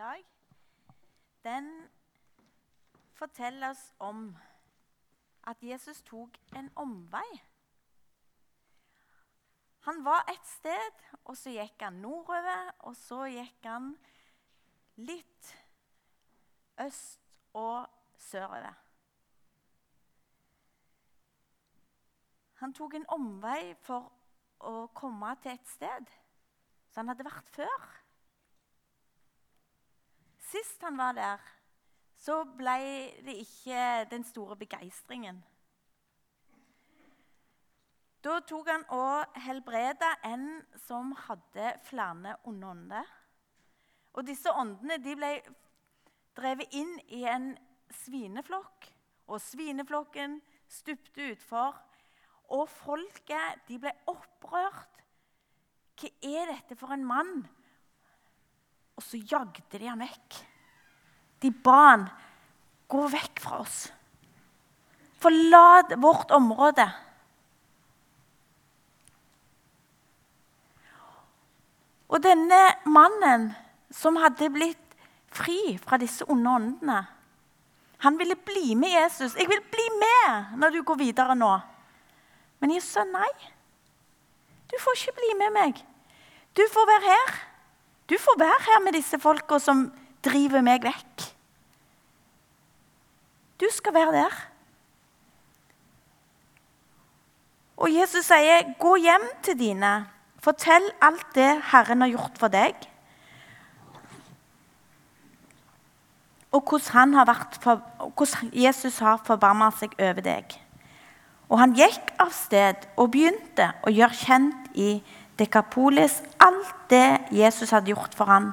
dag, den forteller oss om at Jesus tok en omvei. Han var et sted, og så gikk han nordover, og så gikk han litt øst og sørover. Han tok en omvei for å komme til et sted som han hadde vært før. Sist han var der, så ble det ikke den store begeistringen. Da tok han og helbreda en som hadde flere onde ånder. Og disse åndene de ble drevet inn i en svineflokk. Og svineflokken stupte utfor. Og folket ble opprørt. Hva er dette for en mann? Og så jagde de ham vekk. De ba han gå vekk fra oss. Forlat vårt område. Og denne mannen som hadde blitt fri fra disse onde åndene, han ville bli med Jesus. 'Jeg vil bli med når du går videre nå.' Men Jesus sa nei. Du får ikke bli med meg. Du får være her. Du får være her med disse folka som driver meg vekk. Du skal være der. Og Jesus sier, 'Gå hjem til dine. Fortell alt det Herren har gjort for deg.' Og hvordan, har for, hvordan Jesus har forbarma seg over deg. Og han gikk av sted og begynte å gjøre kjent i Dekapolis alt det Jesus hadde gjort for ham.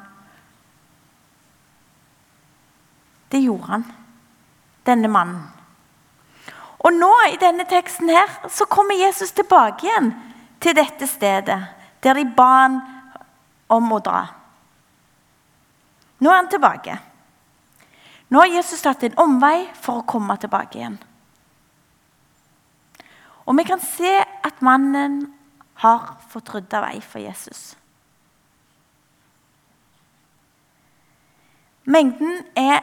Det gjorde han, denne mannen. Og nå i denne teksten her, så kommer Jesus tilbake igjen til dette stedet der de ba han om å dra. Nå er han tilbake. Nå har Jesus tatt en omvei for å komme tilbake igjen. Og vi kan se at mannen har fått rydda vei for Jesus. Mengden er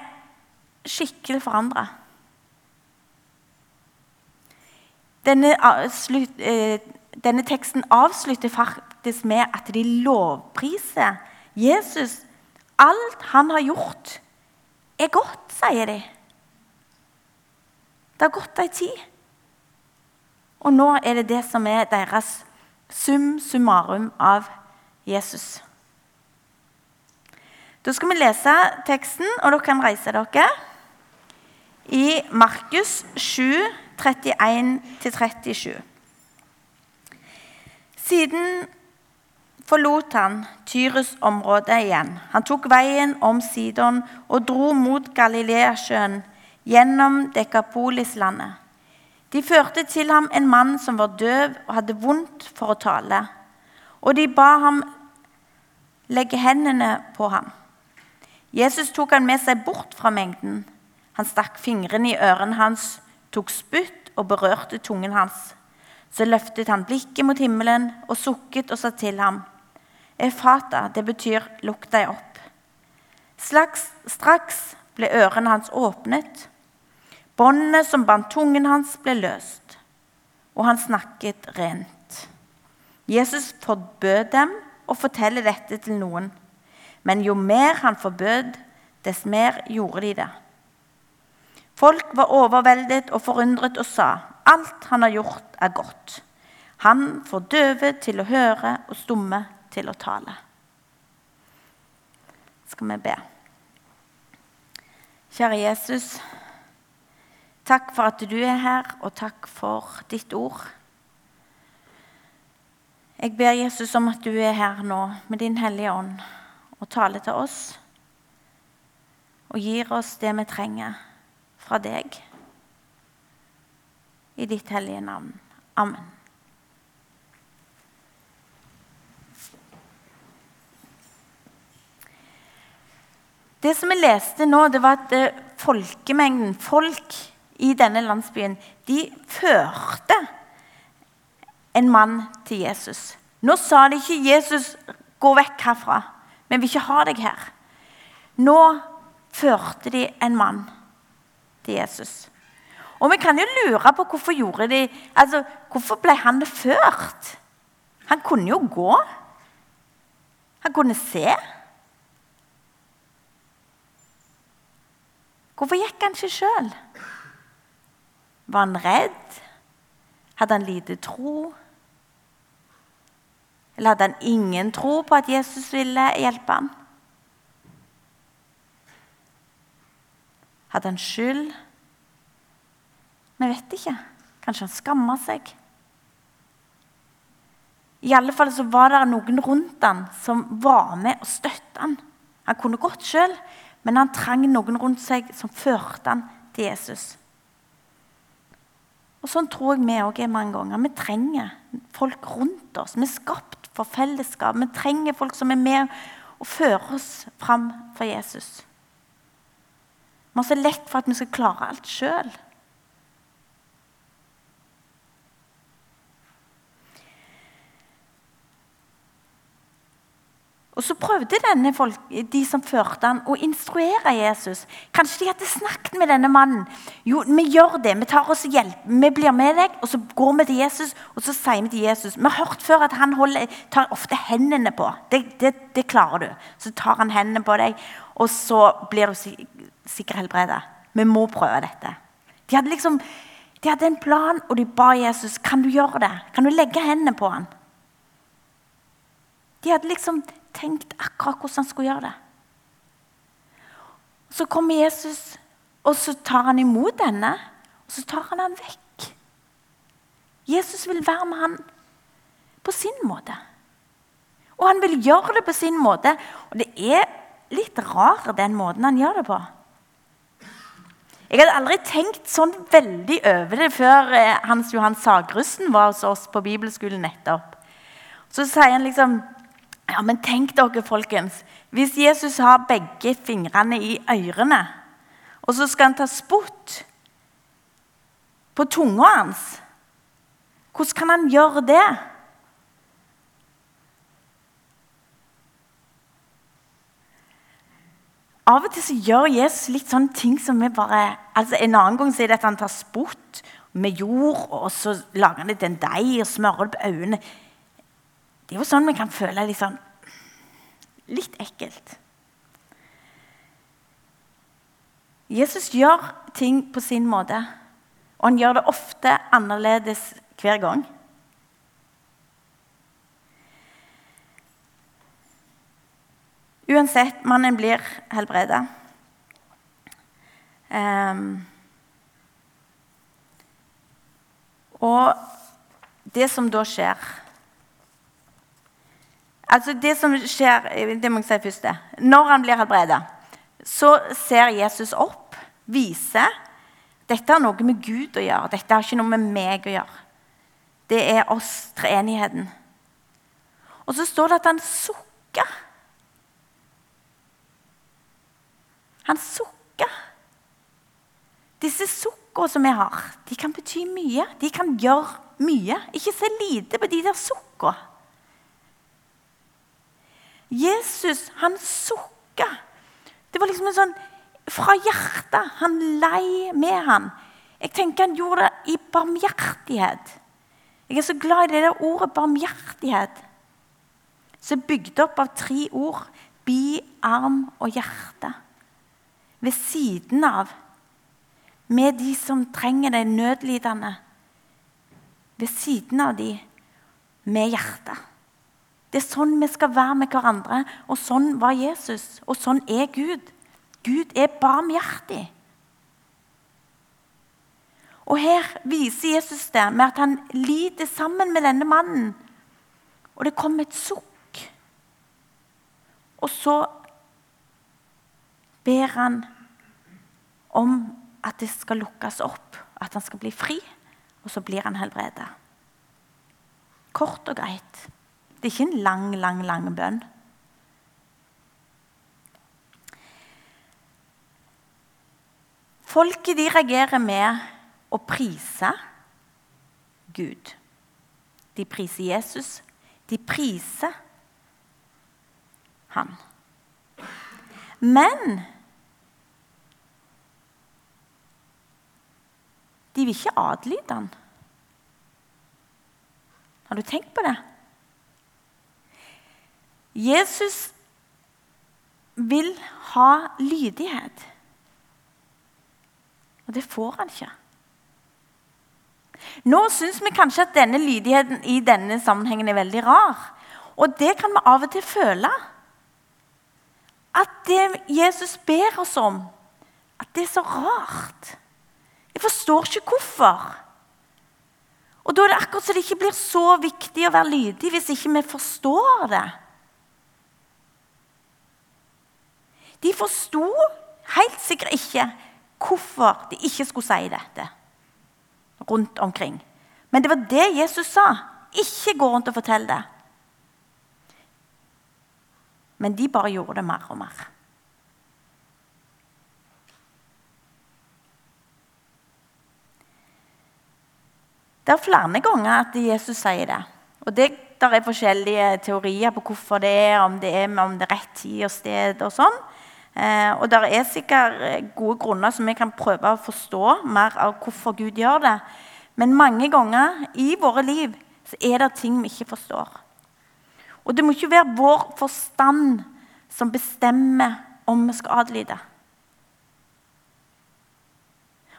skikkelig forandra. Denne, eh, denne, teksten avslutter faktisk med at de lovpriser Jesus. Alt han har gjort, er godt, sier de. Det har gått ei tid. Og nå er det det som er deres sum summarum av Jesus. Da skal vi lese teksten, og dere kan reise dere. I Markus 7, 31-37. Siden forlot han Tyrus område igjen. Han tok veien om Sidon og dro mot Galileasjøen gjennom Dekapolislandet. De førte til ham en mann som var døv og hadde vondt for å tale. Og de ba ham legge hendene på ham. Jesus tok han med seg bort fra mengden. Han stakk fingrene i ørene hans, tok spytt og berørte tungen hans. Så løftet han blikket mot himmelen og sukket og sa til ham, Efata, det betyr 'lukk deg opp'. Slags, straks ble ørene hans åpnet. Båndene som bandt tungen hans, ble løst, og han snakket rent. Jesus forbød dem å fortelle dette til noen, men jo mer han forbød, dess mer gjorde de det. Folk var overveldet og forundret og sa, 'Alt han har gjort, er godt.' Han får døve til å høre og stumme til å tale. Skal vi be. Kjære Jesus. Takk for at du er her, og takk for ditt ord. Jeg ber Jesus om at du er her nå med din Hellige Ånd og taler til oss og gir oss det vi trenger fra deg. I ditt hellige navn. Amen. Det som vi leste nå, det var at eh, folkemengden, folk i denne landsbyen, de førte en mann til Jesus. Nå sa de ikke 'Jesus, gå vekk herfra'. Vi vil ikke ha deg her. Nå førte de en mann til Jesus. Og vi kan jo lure på hvorfor gjorde de, altså, hvorfor ble han ført? Han kunne jo gå. Han kunne se. Hvorfor gikk han ikke sjøl? Var han redd? Hadde han lite tro? Eller hadde han ingen tro på at Jesus ville hjelpe ham? Hadde han skyld? Vi vet ikke. Kanskje han skamma seg? I alle fall så var det noen rundt han som var med og støtta han. Han kunne gått sjøl, men han trang noen rundt seg som førte han til Jesus. Og Sånn tror jeg vi òg er mange ganger. Vi trenger folk rundt oss. Vi er skapt for fellesskap. Vi trenger folk som er med og fører oss fram for Jesus. Vi har så lett for at vi skal klare alt sjøl. Og Så prøvde denne folk, de som førte han, å instruere Jesus. Kanskje de hadde snakket med denne mannen. Jo, vi gjør det. Vi tar oss hjelp. Vi blir med deg, og så går vi til Jesus og så sier vi til Jesus. Vi har hørt før at han holder, tar ofte hendene på. Det, det, det, klarer du. Så tar han hendene på deg, og så blir du sikkert helbredet. Vi må prøve dette. De hadde liksom, de hadde en plan, og de ba Jesus kan du gjøre det. Kan du legge hendene på han? De hadde liksom tenkt akkurat hvordan han skulle gjøre det. Så kommer Jesus, og så tar han imot denne, og så tar han han vekk. Jesus vil være med han på sin måte. Og han vil gjøre det på sin måte. Og det er litt rar, den måten han gjør det på. Jeg hadde aldri tenkt sånn veldig over det før eh, Hans Johan Sagrusten var hos oss på bibelskolen nettopp. Så sier han liksom ja, men tenk dere, folkens. Hvis Jesus har begge fingrene i ørene, og så skal han ta spott på tunga hans Hvordan kan han gjøre det? Av og til så gjør Jesus litt sånne ting som vi bare altså En annen gang så er det at han tar spott med jord, og så lager han det til en deig og smører det på øynene. Det er jo sånn vi kan føle litt sånn Litt ekkelt. Jesus gjør ting på sin måte, og han gjør det ofte annerledes hver gang. Uansett, mannen blir helbredet. Um, og det som da skjer Altså det som skjer, det må jeg si først det. Når han blir helbredet, så ser Jesus opp, viser dette har noe med Gud å gjøre. Dette har ikke noe med meg å gjøre. Det er oss, treenigheten. Og så står det at han sukker. Han sukker. Disse sukka som vi har, de kan bety mye. De kan gjøre mye. Ikke se lite på de der sukkene. Jesus, han sukka. Det var liksom en sånn fra hjertet. Han lei med han. Jeg tenker han gjorde det i barmhjertighet. Jeg er så glad i det der ordet barmhjertighet. Som er bygd opp av tre ord. Bi, arm og hjerte. Ved siden av. Med de som trenger det nødlidende. Ved siden av de med hjertet. Det er sånn vi skal være med hverandre, og sånn var Jesus. Og sånn er Gud. Gud er barmhjertig. Og her viser Jesus det med at han lider sammen med denne mannen. Og det kommer et sukk. Og så ber han om at det skal lukkes opp, at han skal bli fri. Og så blir han helbredet. Kort og greit. Det er ikke en lang, lang, lang bønn. Folket de reagerer med å prise Gud. De priser Jesus. De priser han. Men de vil ikke adlyde han. Har du tenkt på det? Jesus vil ha lydighet. Og det får han ikke. Nå syns vi kanskje at denne lydigheten i denne sammenhengen er veldig rar. Og det kan vi av og til føle. At det Jesus ber oss om, at det er så rart. Jeg forstår ikke hvorfor. Og da er det akkurat så det ikke blir så viktig å være lydig hvis ikke vi forstår det. De forsto helt sikkert ikke hvorfor de ikke skulle si dette rundt omkring. Men det var det Jesus sa. Ikke gå rundt og fortell det. Men de bare gjorde det mer og mer. Det er flere ganger at Jesus sier det. Og det der er forskjellige teorier på hvorfor det er, om det er om det er rett tid og sted. og sånn. Eh, og det er sikkert eh, gode grunner som vi kan prøve å forstå mer av hvorfor Gud gjør det. Men mange ganger i våre liv så er det ting vi ikke forstår. Og det må ikke være vår forstand som bestemmer om vi skal adlyde.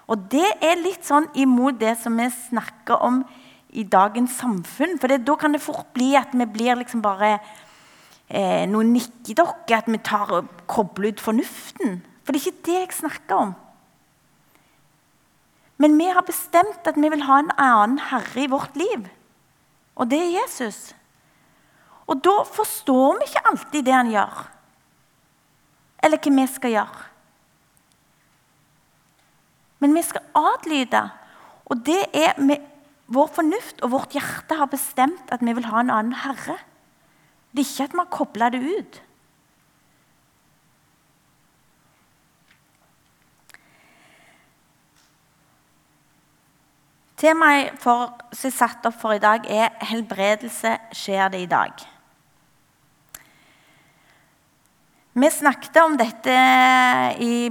Og det er litt sånn imot det som vi snakker om i dagens samfunn. For det, da kan det fort bli at vi blir liksom bare eh, noen dere, at vi tar og kobler ut fornuften. For det er ikke det jeg snakker om. Men vi har bestemt at vi vil ha en annen herre i vårt liv. Og det er Jesus. Og da forstår vi ikke alltid det han gjør. Eller hva vi skal gjøre. Men vi skal adlyde. Og det er med vår fornuft og vårt hjerte har bestemt at vi vil ha en annen herre. Det er ikke at har kobla det ut. Temaet for, som er satt opp for i dag, er 'Helbredelse skjer det i dag'. Vi snakket om dette i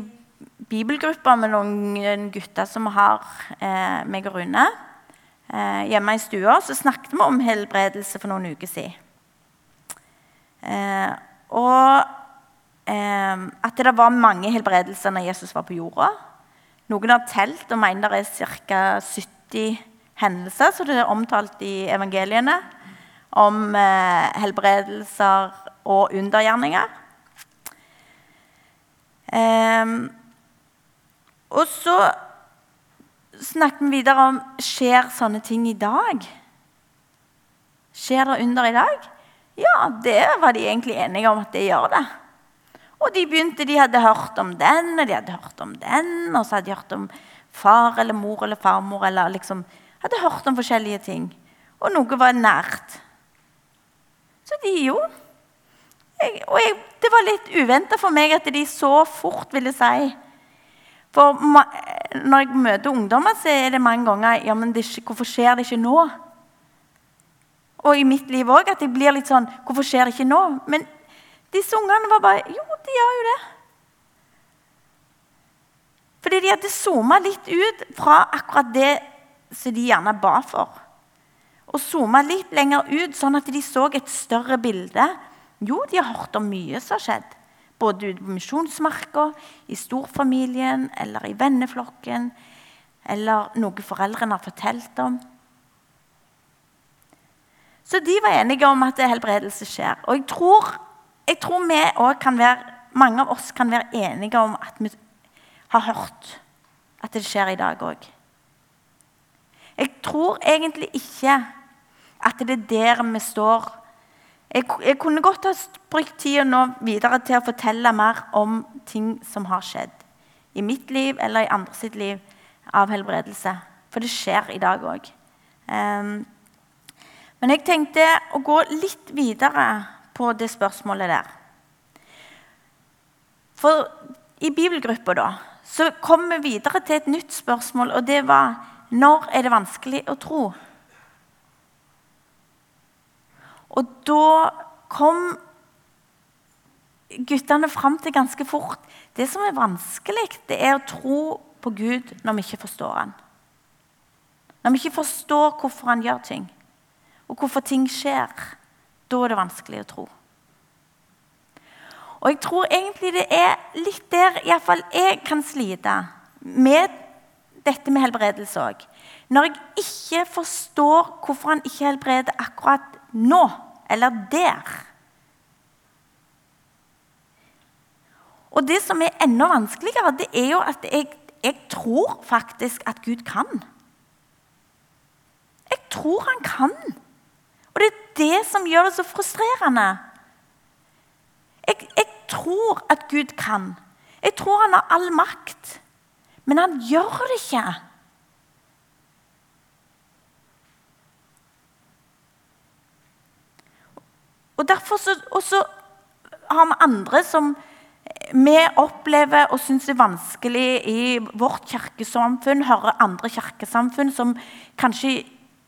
bibelgruppa med noen gutter som har eh, meg og Rune. Eh, hjemme i stua så snakket vi om helbredelse for noen uker siden. Eh, og eh, at det var mange helbredelser når Jesus var på jorda. Noen har telt og mener det er ca. 70 hendelser, så det er omtalt i evangeliene, om eh, helbredelser og undergjerninger. Eh, og så snakker vi videre om skjer sånne ting i dag. Skjer det under i dag? Ja, det var de egentlig enige om at det gjør det. Og de begynte, de hadde hørt om den, og de hadde hørt om den, og så hadde de hørt om far eller mor eller farmor eller liksom Hadde hørt om forskjellige ting. Og noe var nært. Så de jo jeg, Og jeg, det var litt uventa for meg at de så fort ville si For når jeg møter ungdommer, så er det mange ganger ja, men det, Hvorfor skjer det ikke nå? Og i mitt liv òg, at jeg blir litt sånn Hvorfor skjer det ikke nå? Men disse ungene var bare Jo, de gjør jo det. Fordi de hadde zooma litt ut fra akkurat det som de gjerne ba for. Og zooma litt lenger ut, sånn at de så et større bilde. Jo, de har hørt om mye som har skjedd. Både ute på misjonsmarka, i storfamilien eller i venneflokken. Eller noe foreldrene har fortalt om. Så de var enige om at helbredelse skjer. Og jeg tror, jeg tror vi kan være, mange av oss kan være enige om at vi har hørt at det skjer i dag òg. Jeg tror egentlig ikke at det er der vi står. Jeg, jeg kunne godt ha brukt tida nå videre til å fortelle mer om ting som har skjedd. I mitt liv eller i andre sitt liv av helbredelse. For det skjer i dag òg. Men jeg tenkte å gå litt videre på det spørsmålet der. For i bibelgruppa da, så kom vi videre til et nytt spørsmål, og det var når er det vanskelig å tro? Og da kom guttene fram til ganske fort. Det som er vanskelig, det er å tro på Gud når vi ikke forstår han. Når vi ikke forstår hvorfor han gjør ting, og hvorfor ting skjer. Da er det vanskelig å tro. Og jeg tror egentlig det er litt der iallfall jeg kan slite med dette med helbredelse òg. Når jeg ikke forstår hvorfor han ikke helbreder akkurat nå, eller der. Og det som er enda vanskeligere, det er jo at jeg, jeg tror faktisk at Gud kan. Jeg tror han kan. Og det er det som gjør det så frustrerende. Jeg, jeg tror at Gud kan. Jeg tror han har all makt. Men han gjør det ikke. Og derfor så, også har vi andre som vi opplever og syns er vanskelig i vårt kirkesamfunn. Hører andre kirkesamfunn som kanskje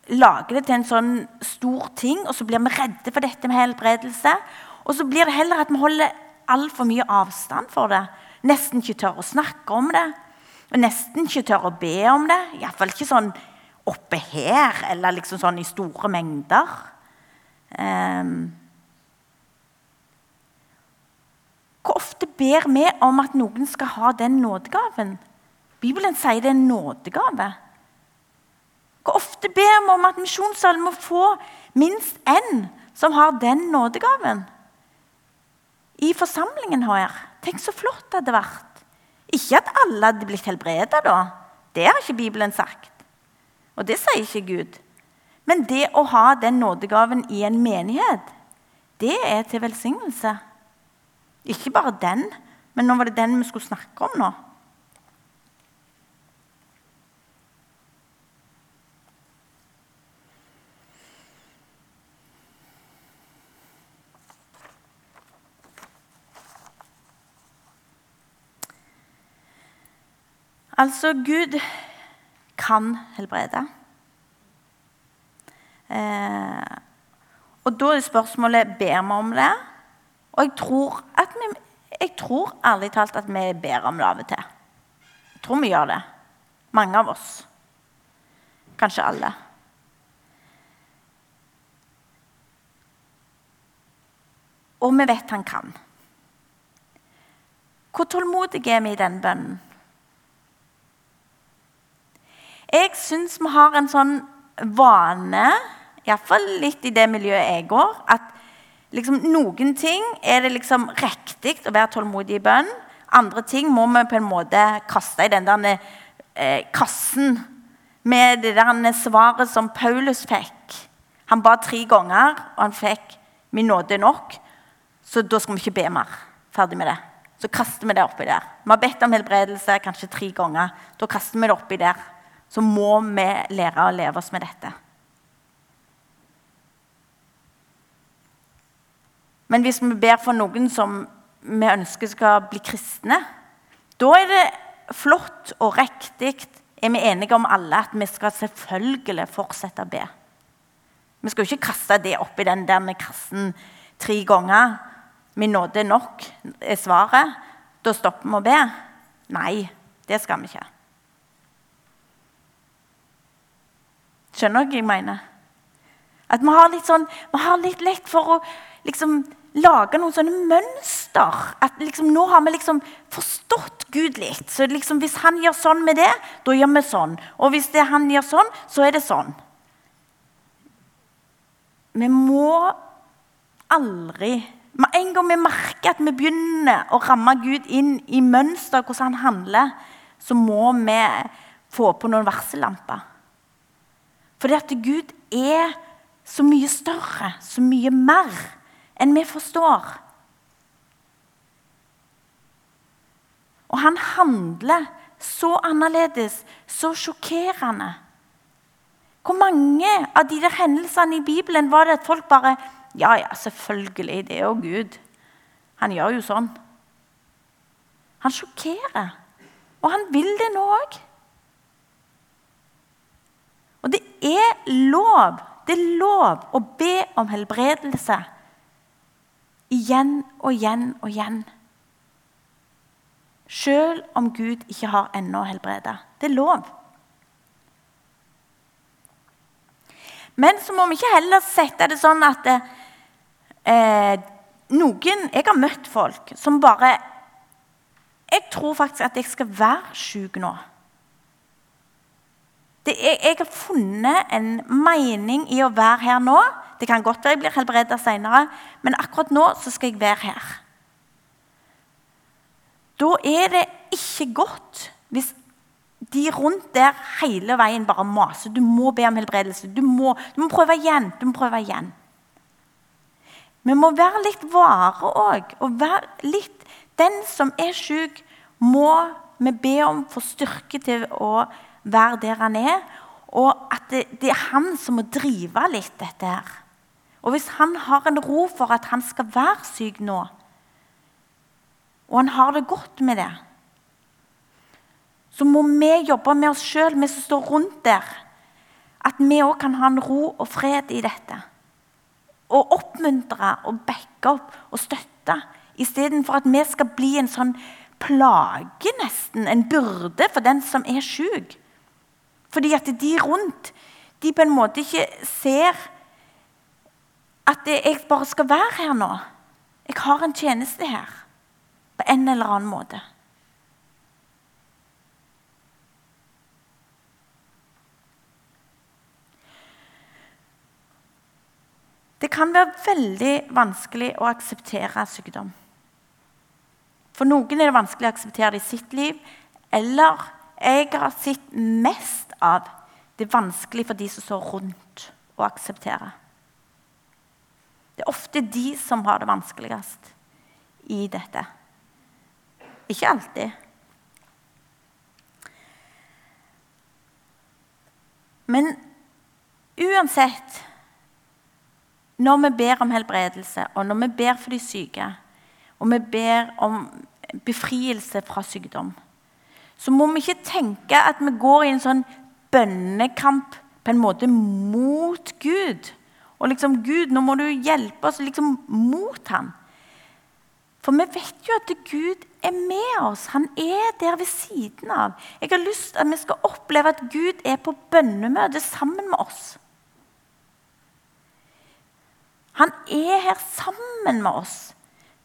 lager det til en sånn stor ting, og så blir vi redde for dette med helbredelse. Og så blir det heller at vi holder altfor mye avstand for det. Nesten ikke tør å snakke om det. Og nesten ikke tør å be om det. Iallfall ikke sånn oppe her, eller liksom sånn i store mengder. Um, hvor ofte ber vi om at noen skal ha den nådegaven? Bibelen sier det er en nådegave. Hvor ofte ber vi om at misjonssalen må få minst én som har den nådegaven? i forsamlingen her. Tenk så flott det hadde vært. Ikke at alle hadde blitt helbreda, da. Det har ikke Bibelen sagt. Og det sier ikke Gud. Men det å ha den nådegaven i en menighet, det er til velsignelse. Ikke bare den, men nå var det den vi skulle snakke om nå. Altså, Gud kan helbrede. Eh, og da er spørsmålet ber vi om det. Og jeg tror, vi, jeg tror ærlig talt at vi ber om det av og til. Jeg tror vi gjør det. Mange av oss. Kanskje alle. Og vi vet han kan. Hvor tålmodige er vi i den bønnen? Jeg syns vi har en sånn vane, iallfall litt i det miljøet jeg går, at liksom, noen ting er det liksom riktig å være tålmodig i bønn. Andre ting må vi på en måte kaste i den der eh, kassen med det der svaret som Paulus fikk. Han ba tre ganger, og han fikk 'min nåde nok', så da skal vi ikke be mer. Ferdig med det. Så kaster vi det oppi der. Vi har bedt om helbredelse kanskje tre ganger. Da kaster vi det oppi der så må vi lære å leve oss med dette. Men hvis vi ber for noen som vi ønsker skal bli kristne, da er det flott og riktig, er vi enige om alle, at vi skal selvfølgelig fortsette å be. Vi skal jo ikke kaste det oppi den der kassen tre ganger. Min nåde er nok, er svaret. Da stopper vi å be. Nei, det skal vi ikke. Skjønner du hva jeg mener? At vi har litt, sånn, vi har litt lett for å liksom, lage noen sånne mønster. At liksom, nå har vi liksom forstått Gud litt. Så liksom, hvis han gjør sånn med det, da gjør vi sånn. Og hvis det han gjør sånn, så er det sånn. Vi må aldri Med en gang vi merker at vi begynner å ramme Gud inn i mønster, hvordan han handler, så må vi få på noen varsellamper. Fordi at Gud er så mye større, så mye mer enn vi forstår. Og han handler så annerledes, så sjokkerende. Hvor mange av de der hendelsene i Bibelen var det at folk bare Ja, ja, selvfølgelig, det er jo Gud. Han gjør jo sånn. Han sjokkerer. Og han vil det nå òg. Og det er lov, det er lov å be om helbredelse Igjen og igjen og igjen. Selv om Gud ikke har ennå helbreda. Det er lov. Men så må vi ikke heller sette det sånn at eh, noen Jeg har møtt folk som bare Jeg tror faktisk at jeg skal være syk nå. Det, jeg, har funnet en mening i å være her nå. Det kan godt være jeg blir helbreda senere, men akkurat nå så skal jeg være her. Da er det ikke godt hvis de rundt der hele veien bare maser. Du må be om helbredelse. Du må, du må prøve igjen. Du må prøve igjen. Vi må være litt vare òg. Og være litt Den som er syk, må vi be om for styrke til å være der han er. Og at det, det er han som må drive litt dette her. Og hvis han har en ro for at han skal være syk nå, og han har det godt med det så må vi jobbe med oss sjøl, vi som står rundt der. At vi òg kan ha en ro og fred i dette. Og oppmuntre og backe opp og støtte. Istedenfor at vi skal bli en sånn plage, nesten. En byrde for den som er sjuk. Fordi at de rundt de på en måte ikke ser at jeg bare skal være her nå. Jeg har en tjeneste her på en eller annen måte. Det kan være veldig vanskelig å akseptere sykdom. For noen er det vanskelig å akseptere det i sitt liv. Eller jeg har sett mest av det er vanskelig for de som står rundt, å akseptere. Det er ofte de som har det vanskeligst i dette. Ikke alltid. Men uansett når vi ber om helbredelse, og når vi ber for de syke, og vi ber om befrielse fra sykdom, så må vi ikke tenke at vi går i en sånn bønnekamp på en måte mot Gud. Og liksom Gud, nå må du hjelpe oss liksom mot ham. For vi vet jo at Gud er med oss. Han er der ved siden av. Jeg har lyst til at vi skal oppleve at Gud er på bønnemøte sammen med oss. Han er her sammen med oss.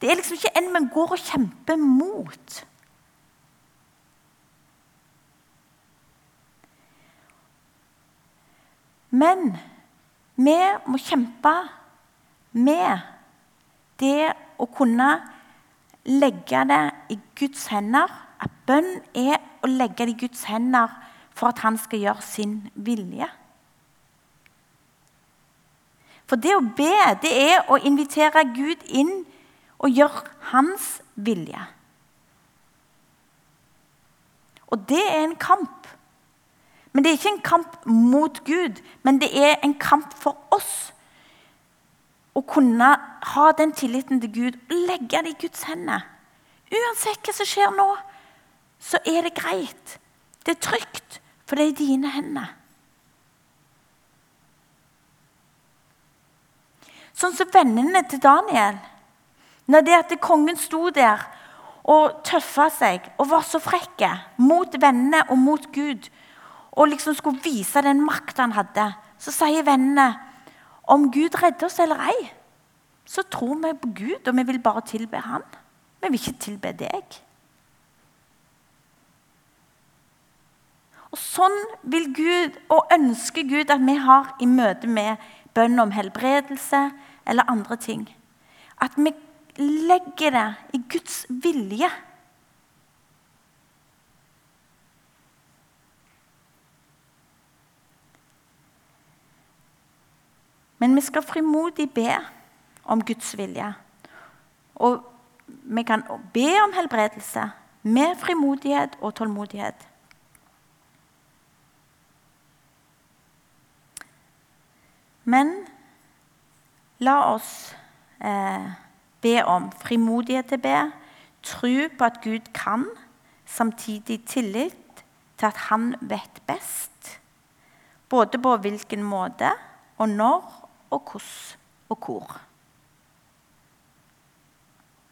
Det er liksom ikke en vi går og kjemper mot. Men vi må kjempe med det å kunne legge det i Guds hender. At bønn er å legge det i Guds hender for at han skal gjøre sin vilje. For det å be, det er å invitere Gud inn og gjøre hans vilje. Og det er en kamp. Men det er ikke en kamp mot Gud, men det er en kamp for oss. Å kunne ha den tilliten til Gud og legge det i Guds hender. Uansett hva som skjer nå, så er det greit. Det er trygt, for det er i dine hender. Sånn som vennene til Daniel. Når det at kongen sto der og tøffa seg og var så frekke mot vennene og mot Gud og liksom skulle vise den makta han hadde, så sier vennene om Gud redder oss eller ei, så tror vi på Gud, og vi vil bare tilbe Han. Vi vil ikke tilbe deg. Og Sånn vil Gud og ønsker Gud at vi har i møte med bønn om helbredelse eller andre ting. At vi legger det i Guds vilje. Men vi skal frimodig be om Guds vilje. Og vi kan be om helbredelse med frimodighet og tålmodighet. Men la oss eh, be om frimodighet til å be, tro på at Gud kan, samtidig tillit til at han vet best. Både på hvilken måte og når og hvordan og hvor.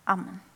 Amen.